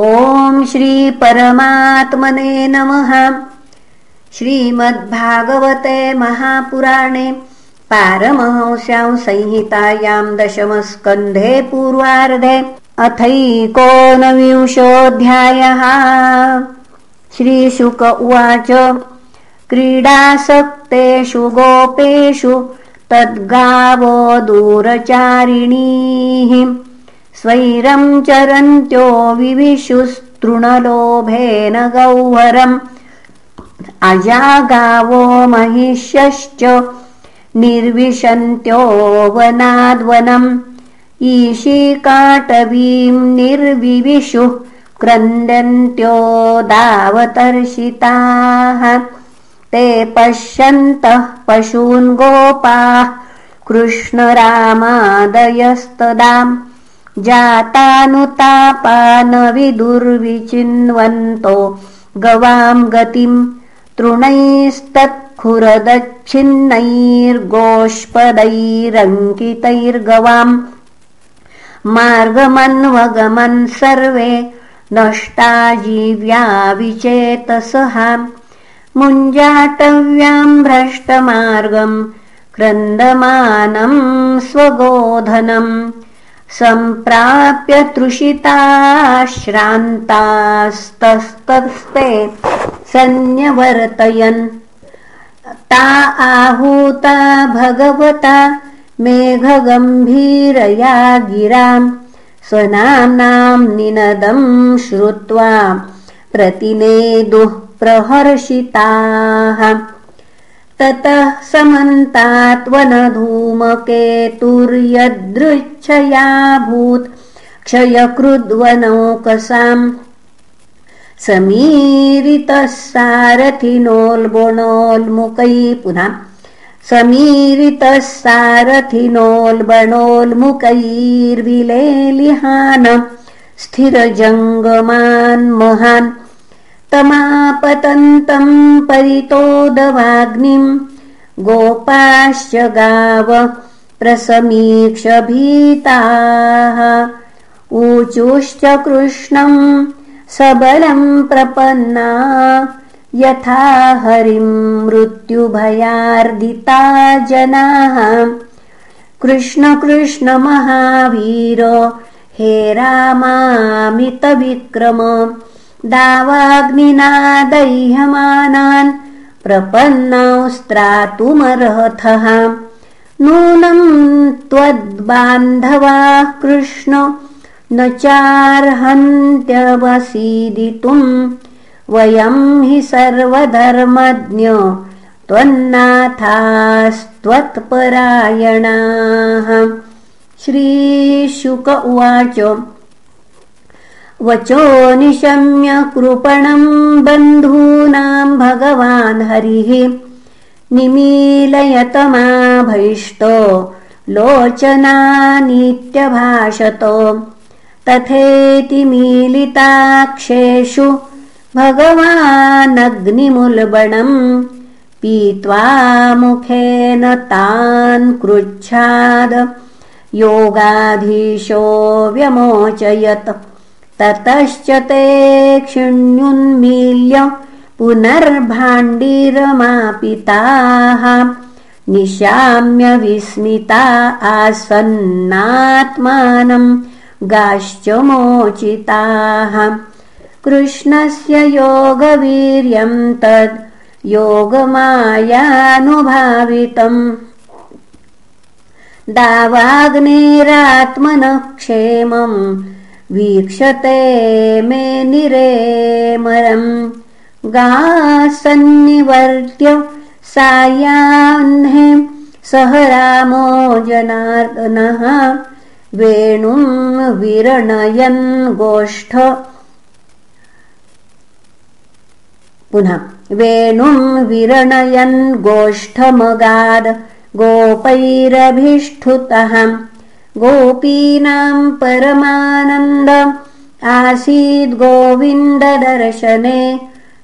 ॐ श्रीपरमात्मने नमः। श्रीमद्भागवते महापुराणे पारमहंस्यां संहितायां दशमस्कन्धे पूर्वार्धे अथैकोनविंशोऽध्यायः। श्रीशुक उवाच क्रीडासक्तेषु गोपेषु तद्गावो दूरचारिणीः स्वैरं चरन्त्यो विविशुस्तृणलोभेन गौहरम्। अजागावो महिष्यश्च निर्विशन्त्यो वनाद्वनम्। ईशिकाटवीम् निर्विविशुः क्रन्दन्त्यो दावतर्षिताः। ते पश्यन्तः पशून् गोपाः कृष्णरामादयस्तदाम् जातानुतापानविदुर्विचिन्वन्तो गवाम् गतिम् तृणैस्तत्खुरदच्छिन्नैर्गोष्पदैरङ्कितैर्गवाम् मार्गमन्वगमन् सर्वे नष्टा जीव्या विचेतसहा मुञ्जाटव्याम् भ्रष्टमार्गम् क्रन्दमानम् स्वगोधनम् सम्प्राप्य तृषिताश्रान्तास्तस्तस्ते सन्न्यवर्तयन्। ता आहूता भगवता मेघगम्भीरया गिराम् स्वनाम्नाम् निनदम् श्रुत्वा प्रतिनेदुः प्रहर्षिताः ततः समन्तात्वनधूमकेतुर्यदृच्छयाभूत्। क्षयकृद्वनौकसाम् समीरितः सारथिनोल्बणोल्मुखै पुनः समीरितः सारथिनोल्बणोल्मुखैर्विलेलिहान स्थिरजङ्गमान् महान् तमापतन्तम् परितोदवाग्निम् गोपाश्च गाव प्रसमीक्ष भीताः ऊचुश्च कृष्णम् सबलम् प्रपन्ना यथा हरिम् मृत्युभयार्दिता जनाः। कृष्ण कृष्ण महावीर हे रामामितविक्रम दावाग्निना दह्यमानान् प्रपन्नौस्त्रातुमर्हथः। नूनम् त्वद्बान्धवाः कृष्ण न चार्हन्त्यवसीदितुम्। वयम् हि सर्वधर्मज्ञ त्वन्नाथास्त्वत्परायणाः। श्रीशुक उवाच वचो निशम्य कृपणम् बन्धूनाम् भगवान् हरिः। निमीलयतमाभैष्टो लोचनानीत्यभाषत तथेति मीलिताक्षेषु भगवानग्निमुल्बणम् पीत्वा मुखेन तान् कृच्छाद। योगाधीशो व्यमोचयत् ततश्च ते क्षिण्युन्मील्य पुनर्भाण्डिरमापिताः। निशाम्य विस्मिता आसन्नात्मानम् गाश्च मोचिताः कृष्णस्य योगवीर्यम् तद् योगमायानुभावितम् दावाग्नेरात्मनः क्षेमम् वीक्षते मे निरेमरम् गासन्निवर्त्य सायाह्ने सह रामो जनार्दनः। वेणुम् विरणयन् गोष्ठ। पुनः वेणुम् विरणयन् गोष्ठमगाद। गोपैरभिष्ठुतः गोपीनाम् परमानन्द आसीद् गोविन्ददर्शने।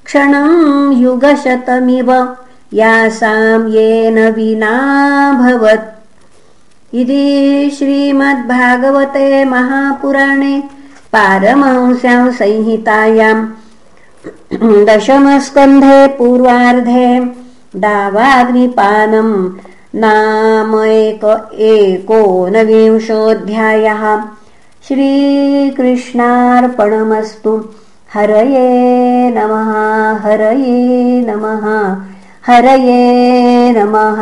क्षणम् युगशतमिव यासाम् येन विनाभवत् इति श्रीमद्भागवते महापुराणे पारमंस्यां संहितायां। दशमस्कन्धे पूर्वार्धे दावाग्निपानं नाम एक एकोनविंशोऽध्यायः। श्रीकृष्णार्पणमस्तु। हरये नमः हरये नमः हरये नमः